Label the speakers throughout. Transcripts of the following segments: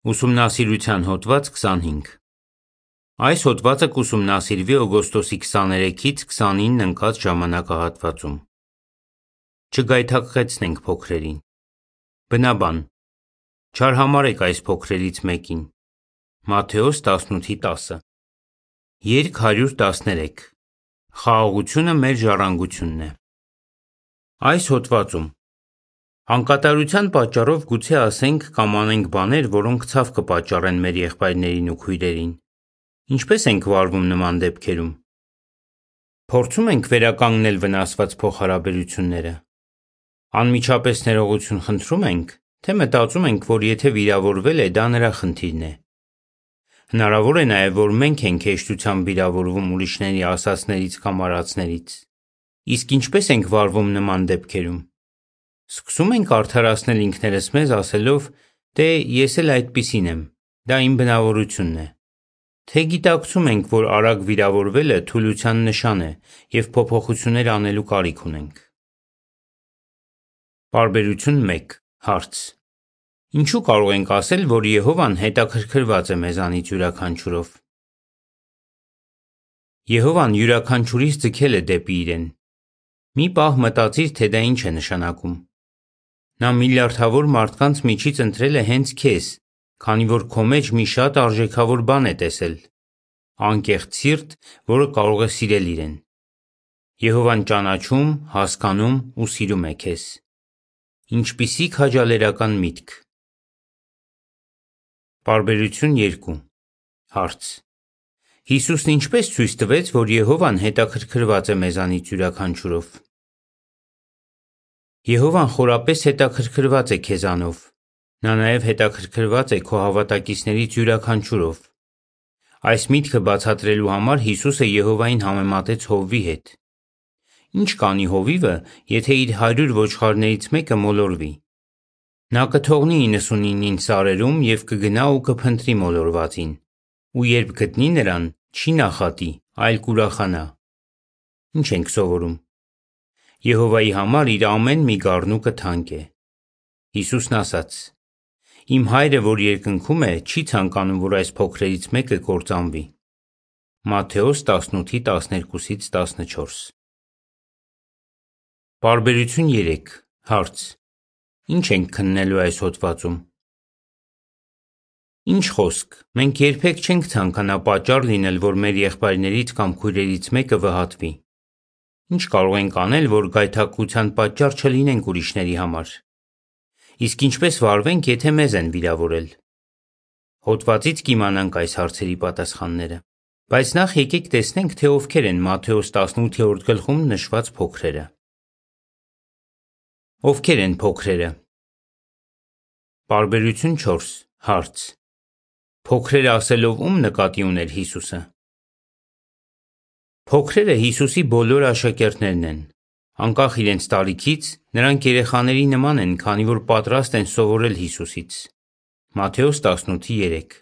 Speaker 1: Ուսումնասիրության հոդված 25 Այս հոդվածը կուսումնասիրվի օգոստոսի 23-ից 29 ընկած ժամանակահատվածում: Չգայթակղեցնենք փոքրերին: Բնաբան Չարհամարհեք այս փոքրերից մեկին: Մատթեոս 18:10 Երգ 113 Խաղաղությունը մեր ժառանգությունն է Այս հոդվածում Անկատարության պատճառով գուցե ասենք կամ անենք բաներ, որոնք ցավ կպատճառեն մեր եղբայրներին ու քույրերին: Ինչպե՞ս ենք վարվում նման դեպքերում: Փորձո՞ւմ ենք վերականգնել վնասված փոխհարաբերությունները: Անմիջապես ներողություն խնդրո՞ւմ ենք, թե մտածում ենք, որ եթե վիրավորվել է, դա նրա խնդիրն է: Հնարավոր է նաև, որ մենք ենք հեշտությամբ վիրավորվում ուրիշների ասածներից կամ արածներից: Իսկ ինչպե՞ս ենք վարվում նման դեպքերում: Սկսո՞ւմ ենք արդարացնել ինքներս մեզ, ասելով. «Դե ես էլ այդպիսին եմ, դա իմ բնավորությունն է»: Թե՞ գիտակցում ենք, որ արագ վիրավորվելը թուլության նշան է և փոփոխություններ անելու կարիք ունենք: Պարբերություն 1 Հարց. Ինչու՞ կարող ենք ասել, որ Եհովան հետաքրքրված է մեզանից յուրաքանչյուրով: Եհովան յուրաքանչյուրիս ձգել է դեպի Իրեն: Մի պահ մտածիր, թե դա ինչ է նշանակում: Նա միլիարդավոր մարդկանց միջից ընտրել է հենց քեզ, քանի որ քո մեջ մի շատ արժեքավոր բան է տեսել: Անկեղծ սիրտ, որը կարող է սիրել Իրեն: Եհովան ճանաչում, հասկանում ու սիրում է քեզ: Ինչպիսի՜ քաջալերական միտք: Պարբերություն 2 Հարց. Հիսուսն ինչպե՞ս ցույց տվեց, որ Եհովան հետաքրքրված է մեզանից յուրաքանչյուրով: Եհովան խորապես հետաքրքրված է քեզանով: Նա նաև հետաքրքրված է քո հավատակիցներից յուրաքանչյուրով: Այս միտքը բացատրելու համար Հիսուսը Եհովային համեմատեց հովվի հետ: Ի՞նչ կանի հովիվը, եթե իր հարյուր ոչխարներից մեկը մոլորվի: Նա կթողնի 99-ին սարերում և կգնա ու կփնտրի մոլորվածին: Ու երբ գտնի նրան, չի նախատի, այլ կուրախանա: Ի՞նչ ենք սովորում: Եհովայի համար իր ամեն մի գառնուկը թանկ է: Հիսուսն ասաց. «Իմ Հայրը, որ երկնքում է, չի ցանկանում, որ այս փոքրերից մեկը կործանվի»: Մատթեոս 18:12-14 Պարբերություն 3 Հարց. Ի՞նչ ենք քննելու այս հոդվածում: Ինչ խոսք, մենք երբեք չենք ցանկանա պատճառ լինել, որ մեր եղբայրներից կամ քույրերից մեկը վհատվի: Ի՞նչ կարող ենք անել, որ գայթակղության պատճառ չլինենք ուրիշների համար: Իսկ ինչպե՞ս վարվենք, եթե մեզ են վիրավորել: Հոդվածից կիմանանք այս հարցերի պատասխանները: Բայց նախ եկեք տեսնենք, թե ովքեր են Մատթեոս 18-րդ գլխում նշված փոքրերը: Ովքե՞ր են փոքրերը: Պարբերություն 4 Հարց. Փոքրերը ասելով ո՞ւմ նկատի ուներ Հիսուսը: Փոքրերը Հիսուսի բոլոր աշակերտներն են: Անկախ իրենց տարիքից, նրանք երեխաների նման են, քանի որ պատրաստ են սովորել Հիսուսից: Մատթեոս 18:3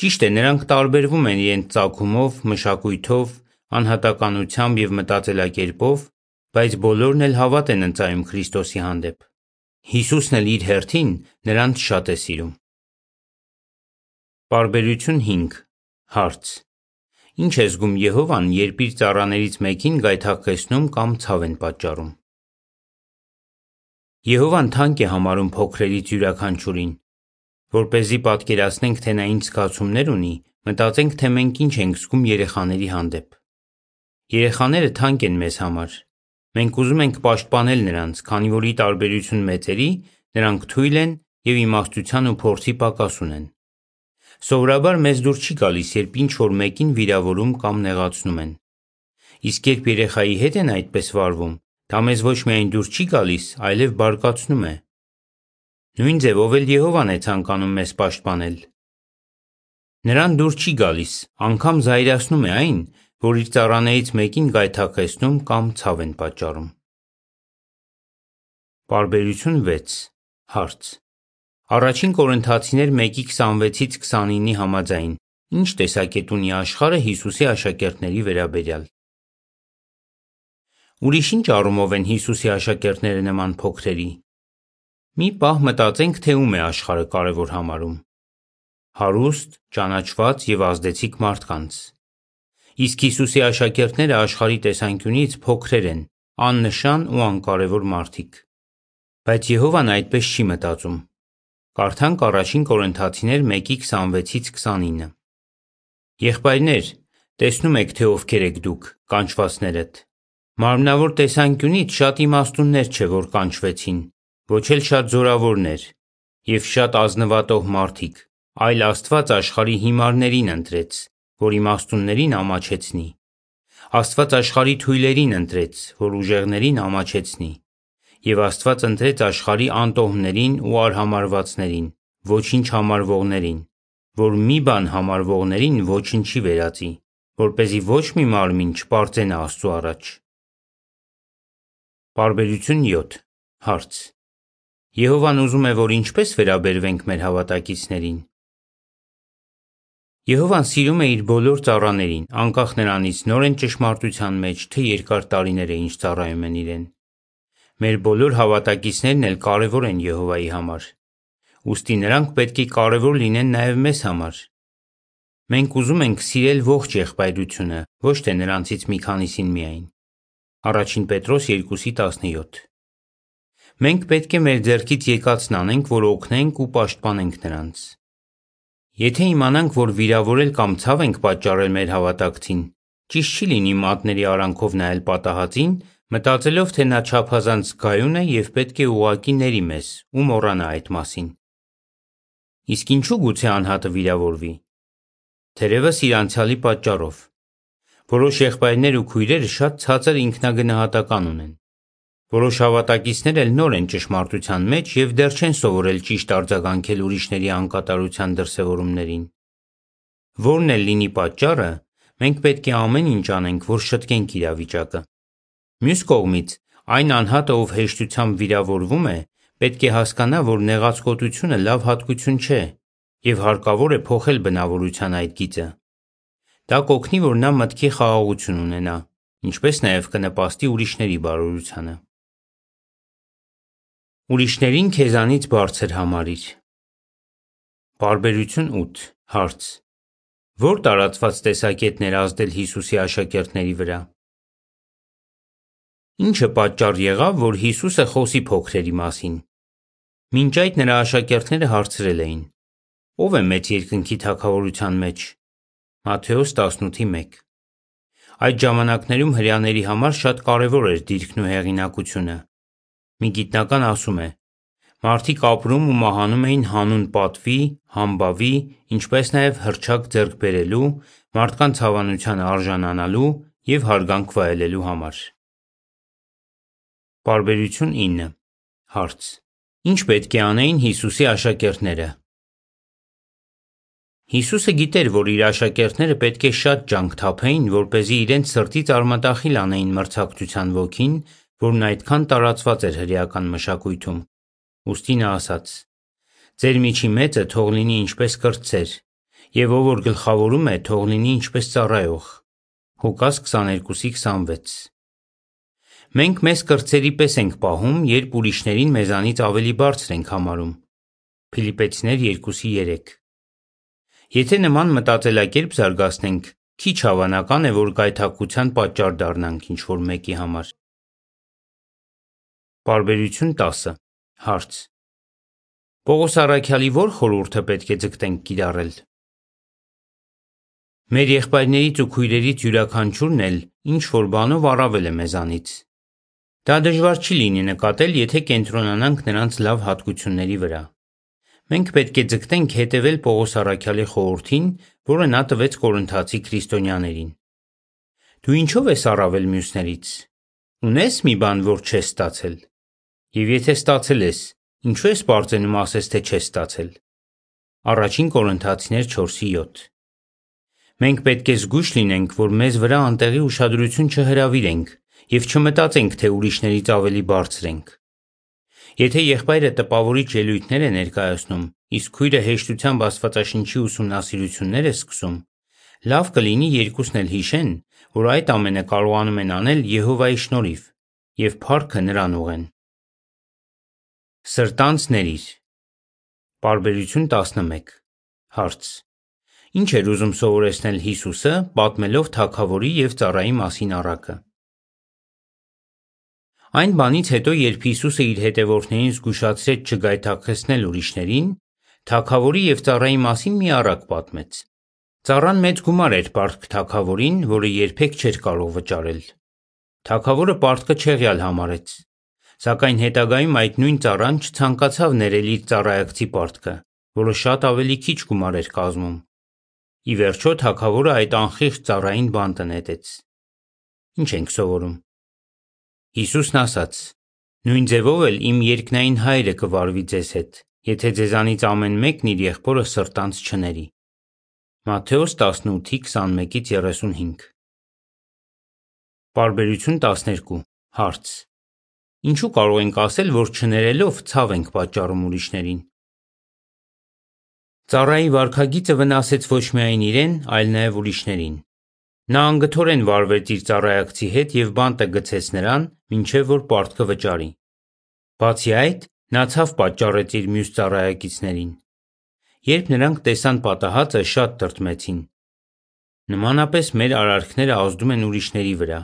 Speaker 1: Ճիշտ է, նրանք տարբերվում են իրենց ծագումով, մշակույթով, անհատականությամբ և մտածելակերպով, բայց բոլորն էլ հավատ են ընծայում Քրիստոսի հանդեպ: Հիսուսն էլ իր հերթին նրանց շատ է սիրում: Պարբերություն 5 Հարց. Ի՞նչ է զգում Եհովան, երբ իր ծառաներից մեկին գայթակղեցնում կամ ցավ են պատճառում: Եհովան թանկ է համարում փոքրերից յուրաքանչյուրին: Որպեսզի պատկերացնենք, թե նա ինչ զգացումներ ունի, մտածենք, թե մենք ինչ ենք զգում երեխաների հանդեպ: Երեխաները թանկ են մեզ համար: Մենք ուզում ենք պաշտպանել նրանց, քանի որ ի տարբերություն մեծերի, նրանք թույլ են և իմաստության ու փորձի պակաս ունեն: Սովորաբար մեզ դուր չի գալիս, երբ ինչ-որ մեկին վիրավորում կամ նեղացնում են: Իսկ երբ երեխայի հետ են այդպես վարվում, դա մեզ ոչ միայն դուր չի գալիս, այլև բարկացնում է: Նույն ձևով էլ Եհովան է ցանկանում մեզ պաշտպանել: Նրան դուր չի գալիս, անգամ զայրացնում է այն, որ իր ծառաներից մեկին գայթակղեցնում կամ ցավ են պատճառում: Պարբերություն 6 Հարց. Ա Կորնթացիներ 1:26-29-ի համաձայն, ի՞նչ տեսակետ ունի աշխարհը Հիսուսի աշակերտների վերաբերյալ: Ուրիշ ի՞նչ առումով են Հիսուսի աշակերտները նման փոքրերի: Մի պահ մտածենք, թե ում է աշխարհը կարևոր համարում: հարուստ, ճանաչված և ազդեցիկ մարդկանց։ Իսկ Հիսուսի աշակերտները աշխարհի տեսանկյունից փոքրեր են, աննշան ու անկարևոր մարդիկ։ Բայց Եհովան այդպես չի մտածում։ Կարդանք առաջին Կորինթացիներ 1:26-29։ Եղբայրնե՛ր, տեսնում եք, թե ովքեր եք դուք, կանչվածներդ։ Մարմնավոր տեսանկյունից շատ իմաստուններ չէ, որ կանչվեցին, ոչ էլ շատ զորավորներ և շատ ազնվատոհ մարդիկ, այլ Աստված աշխարհի հիմարներին ընտրեց, որ իմաստուններին ամաչեցնի։ Աստված աշխարհի թույլերին ընտրեց, որ ուժեղներին ամաչեցնի։ Եվ Աստված ընտրեց աշխարհի ատոհներին ու արհամարհվածներին, ոչինչ համարվողներին, որ մի բան համարվողներին ոչնչի վերածի, որպեսզի ոչ մի մարմին չպարծենա Աստծու առաջ։ Պարբերություն 7 Հարց. Եհովան ուզում է, որ ինչպե՞ս վերաբերվենք մեր հավատակիցներին։ Եհովան սիրում է իր բոլոր ծառաներին, անկախ նրանից նոր են ճշմարտության մեջ, թե երկար տարիներ է ինչ ծառայում են իրեն։ Մեր բոլոր հավատակիցներն էլ կարևոր են Եհովայի համար։ Ուստի նրանք պետք է կարևոր լինեն նաև մեզ համար։ Մենք ուզում ենք սիրել ողջ եղբայրությունը, ոչ թե նրանցից մի քանիսին միայն։ Ա Պետրոս 2:17 Մենք պետք է մեր ձեռքից եկածն անենք, որ օգնենք ու պաշտպանենք նրանց։ Եթե իմանանք, որ վիրավորել կամ ցավ ենք պատճառել մեր հավատակցին, ճիշտ չի լինի մատների արանքով նայել պատահածին, մտածելով, թե նա չափազանց զգայուն է և պետք է ուղղակի ների մեզ ու մոռանա այդ մասին։ Իսկ ինչու՞ գուցե անհատը վիրավորվի։ Թերևս իր անցյալի պատճառով։ Որոշ եղբայրներ ու քույրեր շատ ցածր ինքնագնահատական ունեն։ Որոշ հավատակիցներ էլ նոր են ճշմարտության մեջ և դեռ չեն սովորել ճիշտ արձագանքել ուրիշների անկատարության դրսևորումներին։ Որն էլ լինի պատճառը, մենք պետք է ամեն ինչ անենք, որ շտկենք իրավիճակը։ Մյուս կողմից, այն անհատը, ով հեշտությամբ վիրավորվում է, պետք է հասկանա, որ նեղացկոտությունը լավ հատկություն չէ և հարկավոր է փոխել բնավորության այդ գիծը։ Դա կօգնի, որ նա մտքի խաղաղություն ունենա, ինչպես նաև կնպաստի ուրիշների բարօրությանը։ Ուրիշներին քեզանից բարձր համարիր։ Պարբերություն 8 Հարց. Ո՞ր տարածված տեսակետն էր ազդել Հիսուսի աշակերտների վրա։ Ի՞նչը պատճառ եղավ, որ Հիսուսը խոսի փոքրերի մասին։ Մինչ այդ նրա աշակերտները հարցրել էին. Ո՞վ է մեծ երկնքի թագավորության մեջ։ Մատթեոս 18:1 Այդ ժամանակներում հրեաների համար շատ կարևոր էր դիրքն ու հեղինակությունը։ Մի գիտնական ասում է. Մարդիկ ապրում ու մահանում էին հանուն պատվի, համբավի, ինչպես նաև հռչակ ձեռք բերելու, մարդկանց հավանությանը արժանանալու և հարգանք վայելելու համար։ Պարբերություն 9 Հարց. Ի՞նչ պետք է անեին Հիսուսի աշակերտները։ Հիսուսը գիտեր, որ իր աշակերտները պետք է շատ ջանք թափեին, որպեսզի իրենց սրտից արմատախիլ անեին մրցակցության ոգին, որն այդքան տարածված էր հրեական մշակույթում։ Ուստի նա ասաց. Ձեր միջի մեծը թող լինի ինչպես կրտսեր, և ով որ գլխավորում է, թող լինի ինչպես ծառայող։ Ղուկաս 22:26 Մենք մեզ կրտսերի պես ենք պահում, երբ ուրիշներին մեզանից ավելի բարձր ենք համարում։ Փիլիպպեցիներ 2:3 Եթե նման մտածելակերպ զարգացնենք, քիչ հավանական է, որ գայթակղության պատճառ դառնանք ինչ-որ մեկի համար։ Պարբերություն 10 Հարց. Պողոս առաքյալի ո՞ր խորհուրդը պետք է ձգտենք կիրառել։ Մեր եղբայրներից ու քույրերից յուրաքանչյուրն էլ ինչ-որ բանով առավել է մեզանից։ Դա դժվար չի լինի նկատել, եթե կենտրոնանանք նրանց լավ հատկությունների վրա։ Մենք պետք է ձգտենք հետևել Պողոս առաքյալի խորհրդին, որը նա տվեց կորինթացի քրիստոնյաներին։ Դու ինչո՞վ ես առավել մյուսներից։ Ունե՞ս մի բան, որ չես ստացել։ Եվ եթե ստացել ես, ինչո՞ւ ես պարծենում ասես, թե չես ստացել։ Ա Կորինթացիներ 4:7 Մենք պետք է զգույշ լինենք, որ մեզ վրա անտեղի ուշադրություն չհրավիրենք և չմտածենք, թե ուրիշներից ավելի բարձր ենք։ Եթե եղբայրը տպավորիչ ելույթներ է ներկայացնում, իսկ քույրը հեշտությամբ Աստվածաշնչի ուսումնասիրություններ է սկսում, լավ կլինի երկուսն էլ հիշեն, որ այդ ամենը կարողանում են անել Եհովայի շնորհիվ և փառքը նրան ուղղեն։ Սրտանց ների Պարբերություն 11 Հարց. Ինչ էր ուզում սովորեցնել Հիսուսը, պատմելով թագավորի եւ ծառայի մասին առակը։ Այն բանից հետո, երբ Հիսուսը իր հետևորդներին զգուշացրեց չգայթակղեցնել ուրիշներին, թագավորի եւ ծառայի մասին մի առակ պատմեց։ Ծառան մեծ գումար էր պարտք թագավորին, որը երբեք չէր կարող վճարել։ Թագավորը պարտքը չեղյալ համարեց, սակայն հետագայում այդ նույն ծառան չցանկացավ ներել իր ծառայակցի պարտքը, որը շատ ավելի քիչ գումար էր կազմում։ Ի վերջո թագավորը այդ անխիղճ ծառային բանտը նետեց։ Ինչ ենք սովորում։ Հիսուսն ասաց. Նույն ձևով էլ իմ երկնային հայրը կվարվի ձեզ հետ, եթե ձեզանից ամեն մեկն իր եղբորը սրտանց չների։ Մատթեոս 18:21-35 Բարբերություն 12 Հարց. Ինչու կարող ենք ասել, որ չներելով ցավ ենք պատճառում ուրիշներին։ Ծառայի վարքագիծը վնասեց ոչ միայն իրեն, այլ նաև ուրիշներին։ Նա անգթորեն վարվեց իր ծառայակցի հետ եւ բանտը գցեց նրան, մինչեւ որ պարտքը վճարի։ Բացի այդ, նա ցավ պատճառեց իր մյուս ծառայակիցներին։ Երբ նրանք տեսան պատահածը, շատ տրտմեցին։ Նմանապես մեր արարքները ազդում են ուրիշների վրա։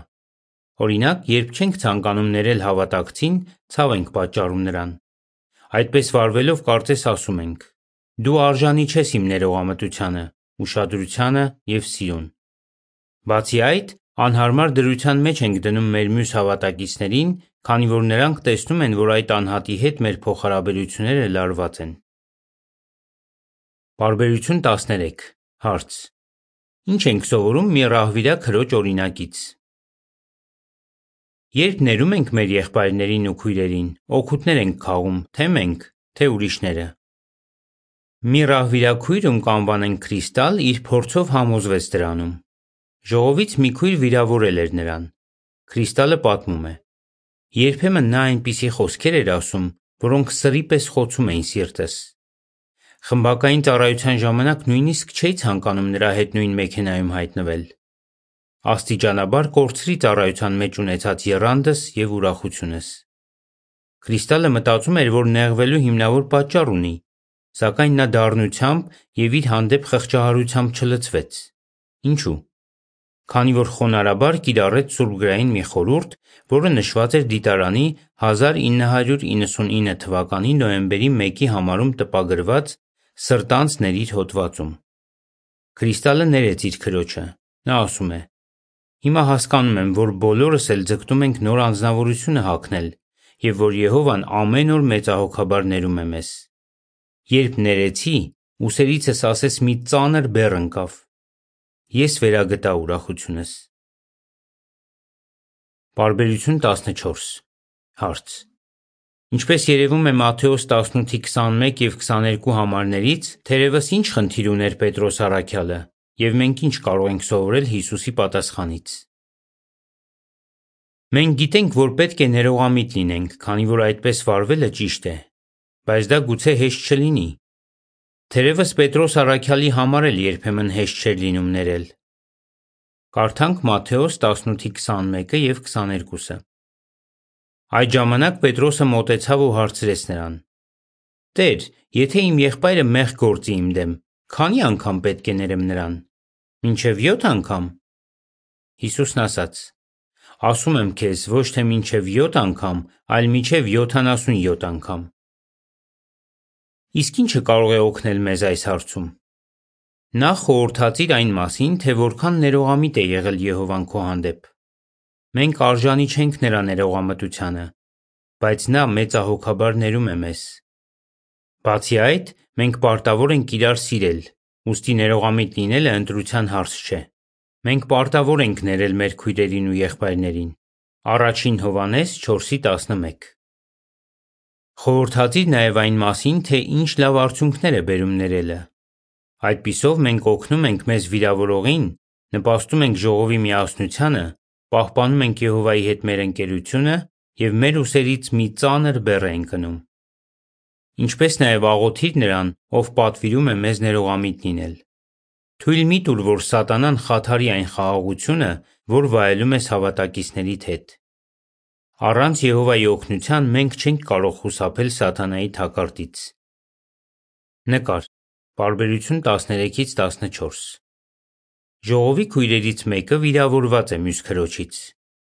Speaker 1: Օրինակ, երբ չենք ցանկանում ներել հավատակցին, ցավ ենք պատճառում նրան։ Այդպես վարվելով կարծես ասում ենք. Դու արժանի չես իմ ներողամտությանը, ուշադրությանը եւ սիրուն։ Բացի այդ, անհարմար դրության մեջ ենք դնում մեր մյուս հավատակիցներին, քանի որ նրանք տեսնում են, որ այդ անհատի հետ մեր փոխհարաբերությունները լարված են։ Բարբերություն 13 Հարց. Ինչ ենք սովորում մի ռահվիրա քրոջ օրինակից։ Երբ ներում ենք մեր եղբայրներին ու քույրերին, օգուտներ ենք քաղում, թե մենք, թե ուրիշները։ Մի ռահվիրաքույր, ում կանվանեն Քրիստալ, իր փորձով համոզվեց դրանում։ Ժողովից մի քույր վիրավորել էր նրան։ Քրիստալը պատմում է. Երբեմն նա այնպիսի խոսքեր էր ասում, որոնք սրի պես խոցում էին սիրտս։ Խմբակային ծառայության ժամանակ նույնիսկ չէի ցանկանում նրա հետ նույն մեքենայում հայտնվել։ Աստիճանաբար կորցրի ծառայության մեջ ունեցած եռանդս եւ ուրախությունս։ Քրիստալը մտածում էր, որ նեղվելու հիմնավոր պատճառ ունի, Սակայն նա դառնությամբ և իր հանդեպ խղճահարությամբ չլցվեց։ Ինչու՞։ Քանի որ խոնարհաբար կիրառեց սուրբգրային մի խորհուրդ, որը նշված էր դիտարանի 1999 թվականի նոյեմբերի 1-ի համարում տպագրված «Սրտանց ների» հոդվածում։ Քրիստալը ներեց իր քրոջը։ Նա ասում է. Հիմա հասկանում եմ, որ բոլորս էլ ձգտում ենք նոր անձնավորությունը հագնել և որ Եհովան ամեն օր մեծահոգաբար ներում է մեզ։ Երբ ներեցի, ուսերիցս ասես մի ծանր բեռ ընկավ։ Ես վերագտա ուրախությունս։ Բարբերություն 14 Հարց. Ինչպես երևում է Մատթեոս 18-ի 21 եւ 22 համարներից, թերևս ինչ խնդիր ուներ Պետրոս առաքյալը, եւ մենք ինչ կարող ենք սովորել Հիսուսի պատասխանից։ Մենք գիտենք, որ պետք է ներողամիտ լինենք, քանի որ այդպես վարվելը ճիշտ է, բայց դա գուցե հեշտ չլինի։ Թերևս Պետրոս առաքյալի համար էլ երբեմն հեշտ չէր լինում ներել։ Կարդանք Մատթեոս 18:21 եւ 22-ը։ Այդ ժամանակ Պետրոսը մոտեցավ ու հարցրեց նրան. Տեր, եթե իմ եղբայրը մեղ գործի իմ դեմ, քանի անգամ պետք է ներեմ նրան։ Մինչև 7 անգամ։ Հիսուսն ասաց. Ասում եմ քեզ, ոչ թե մինչև 7 անգամ, այլ մինչև 77 անգամ։ Իսկ ի՞նչը կարող է օգնել մեզ այս հարցում։ Նախ խորհրդածիր այն մասին, թե որքան ներողամիտ է եղել Եհովան քո հանդեպ։ Մենք արժանի չենք նրա ներողամտությանը, բայց նա մեծահոգաբար ներում է մեզ։ Բացի այդ, մենք պարտավոր ենք իրար սիրել, ուստի ներողամիտ լինելը ընտրության հարց չէ։ Մենք պարտավոր ենք ներել մեր քույրերին ու եղբայրներին։ Առաջին Հովանես 4:11 Խորհրդածիր նաև այն մասին, թե ինչ լավ արդյունքներ է բերում ներելը։ Այդպիսով մենք օգնում ենք մեզ վիրավորողին, նպաստում ենք ժողովի միասնությանը, պահպանում ենք Եհովայի հետ մեր ընկերությունը և մեր ուսերից մի ծանր բեռ ենք ընկնում։ Ինչպես նաև աղոթիր նրան, ով պատվիրում է մեզ ներողամիտ լինել։ Թույլ մի տուր, որ սատանան խաթարի այն խաղաղությունը, որ վայելում ես հավատակիցներիդ հետ։ Առանց Եհովայի օգնության մենք չենք կարող խուսափել սատանայի թակարդից։ Նկար. Պարբերություն 13-ից 14 Ժողովի քույրերից մեկը վիրավորված է մյուս քրոջից։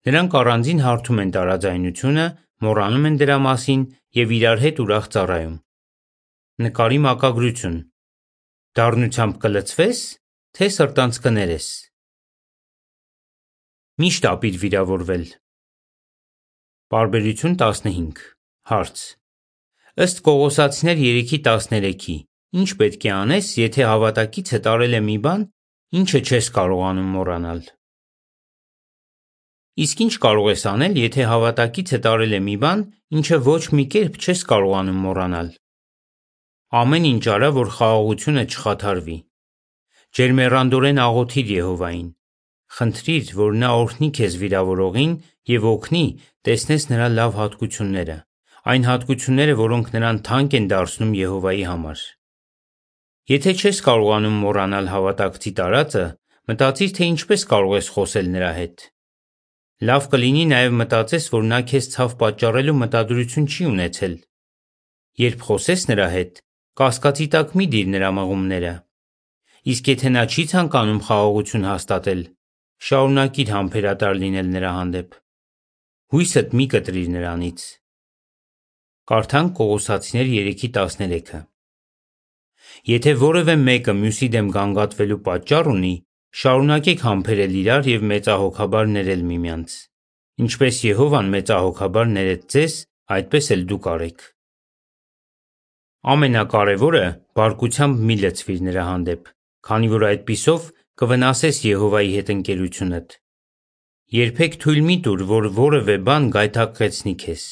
Speaker 1: Նրանք առանձին հարթում են տարաձայնությունը, մոռանում են դրա մասին եւ իրար հետ ուրախ ծառայում։ Նկարի մակագրություն։ Դառնությամբ կլցվես, թե սրտանց կներես։ Միշտ ապիր վիրավորվել։ Պարբերություն 15 Հարց. Ըստ Կողոսացիներ 3:13-ի, ինչ պետք է անես, եթե հավատակիցդ արել է մի բան, ինչը չես կարողանում մոռանալ։ Իսկ ինչ կարող ես անել, եթե հավատակիցդ արել է մի բան, ինչը ոչ մի կերպ չես կարողանում մոռանալ։ Ամեն ինչ արա, որ խաղաղությունը չխաթարվի։ Ջերմեռանդորեն աղոթիր Եհովային։ Խնդրիր, որ նա օրհնի քեզ վիրավորողին եւ օգնի տեսնես նրա լավ հատկությունները, այն հատկությունները, որոնք նրան թանկ են դարձնում Եհովայի համար։ Եթե չես կարողանում մոռանալ հավատակցի տարածը, մտածիր, թե ինչպես կարող ես խոսել նրա հետ։ Լավ կլինի նաև մտածես, որ նա քեզ ցավ պատճառելու մտադրություն չի ունեցել։ Երբ խոսես նրա հետ, կասկածի տակ մի դիր նրա մղումները։ Իսկ եթե նա չի ցանկանում խաղաղություն հաստատել, շարունակիր համբերատար լինել նրա հանդեպ։ Հույսդ մի կտրիր նրանից։ Կարդանք Կողոսացիներ 3:13-ը։ Եթե որևէ մեկը մյուսի դեմ գանգատվելու պատճառ ունի, շարունակեք համբերել իրար եւ մեծահոգաբար ներել միմյանց։ Ինչպես Եհովան մեծահոգաբար ներեց ձեզ, այդպես էլ դուք արեք։ Ամենակարևորը բարկությամբ մի լցվիր նրա հանդեպ, քանի որ այդպիսով կվնասես Եհովայի հետ ընկերությունդ։ Երբեք թույլ մի տուր, որ որևէ բան գայթակղեցնի քեզ։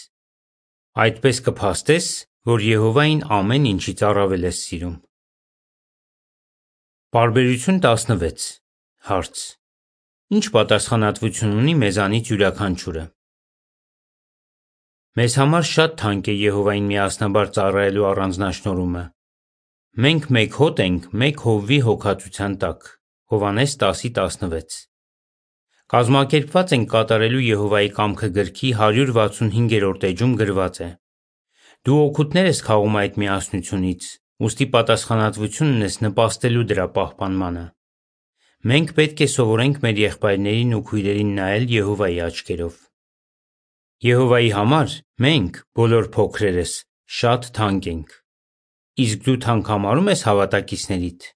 Speaker 1: Այդպես կփաստես, որ Եհովային ամեն ինչից առավել ես սիրում։ Պարբերություն 16 Հարց. Ինչ պատասխանատվություն ունի մեզանից յուրաքանչյուրը։ Մեզ համար շատ թանկ է Եհովային միասնաբար ծառայելու առանձնաշնորհումը։ Մենք մեկ հոտ ենք մեկ Հովվի հոգածության տակ։ Հովանես 10:16 Կազմակերպված ենք կատարելու Եհովայի կամքը գրքի 165-րդ էջում գրված է. Դու օգուտներ ես քաղում այդ միասնությունից, ուստի պատասխանատվություն ունես նպաստելու դրա պահպանմանը։ Մենք պետք է սովորենք մեր եղբայրներին ու քույրերին նայել Եհովայի աչքերով։ Եհովայի համար մենք, բոլոր փոքրերս, շատ թանկ ենք։ Իսկ դու թանկ համարում ես հավատակիցներիդ։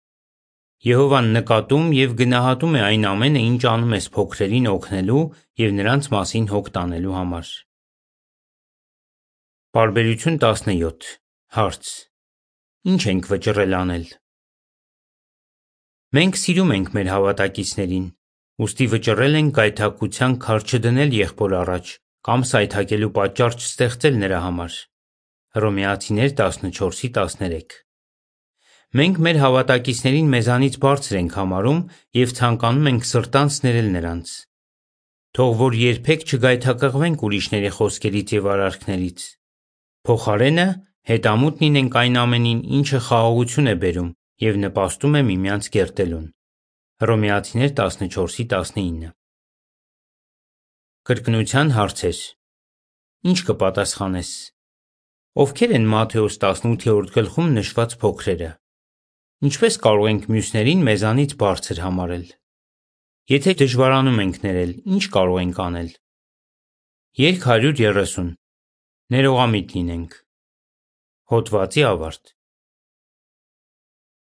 Speaker 1: Եհովան նկատում եւ գնահատում է այն ամենը, ինչ անում ես փոքրերին օգնելու եւ նրանց մասին հոգ տանելու համար։ Պարբերություն 17 Հարց. Ինչ ենք վճռել անել։ Մենք սիրում ենք մեր հավատակիցներին, ուստի վճռել ենք գայթակղության քար չդնել եղբոր առաջ կամ սայթաքելու պատճառ չստեղծել նրա համար։ Հռոմեացիներ 14:13 Մենք մեր հավատակիցներին մեզանից բարձր ենք համարում եւ ցանկանում ենք սրտանց ներել նրանց։ Թող որ երբեք չգայթակղվենք ուրիշների խոսքերից եւ արարքներից։ Փոխարենը հետամուտ լինենք այն ամենին, ինչը խաղաղություն է բերում եւ նպաստում է միմյանց կերտելուն։ Հռոմեացիներ 14:19 Կրկնության հարցեր։ Ինչ կպատասխանես։ Ովքեր են Մատթեոս 18-րդ գլխում նշված փոքրերը։ Ինչպես կարող ենք մյուսներին մեզանից բարձր համարել։ Եթե դժվարանում ենք ներել, ինչ կարող ենք անել։ Երկ 130 Ներողամիտ լինենք։ Հոդվացի ավարտ։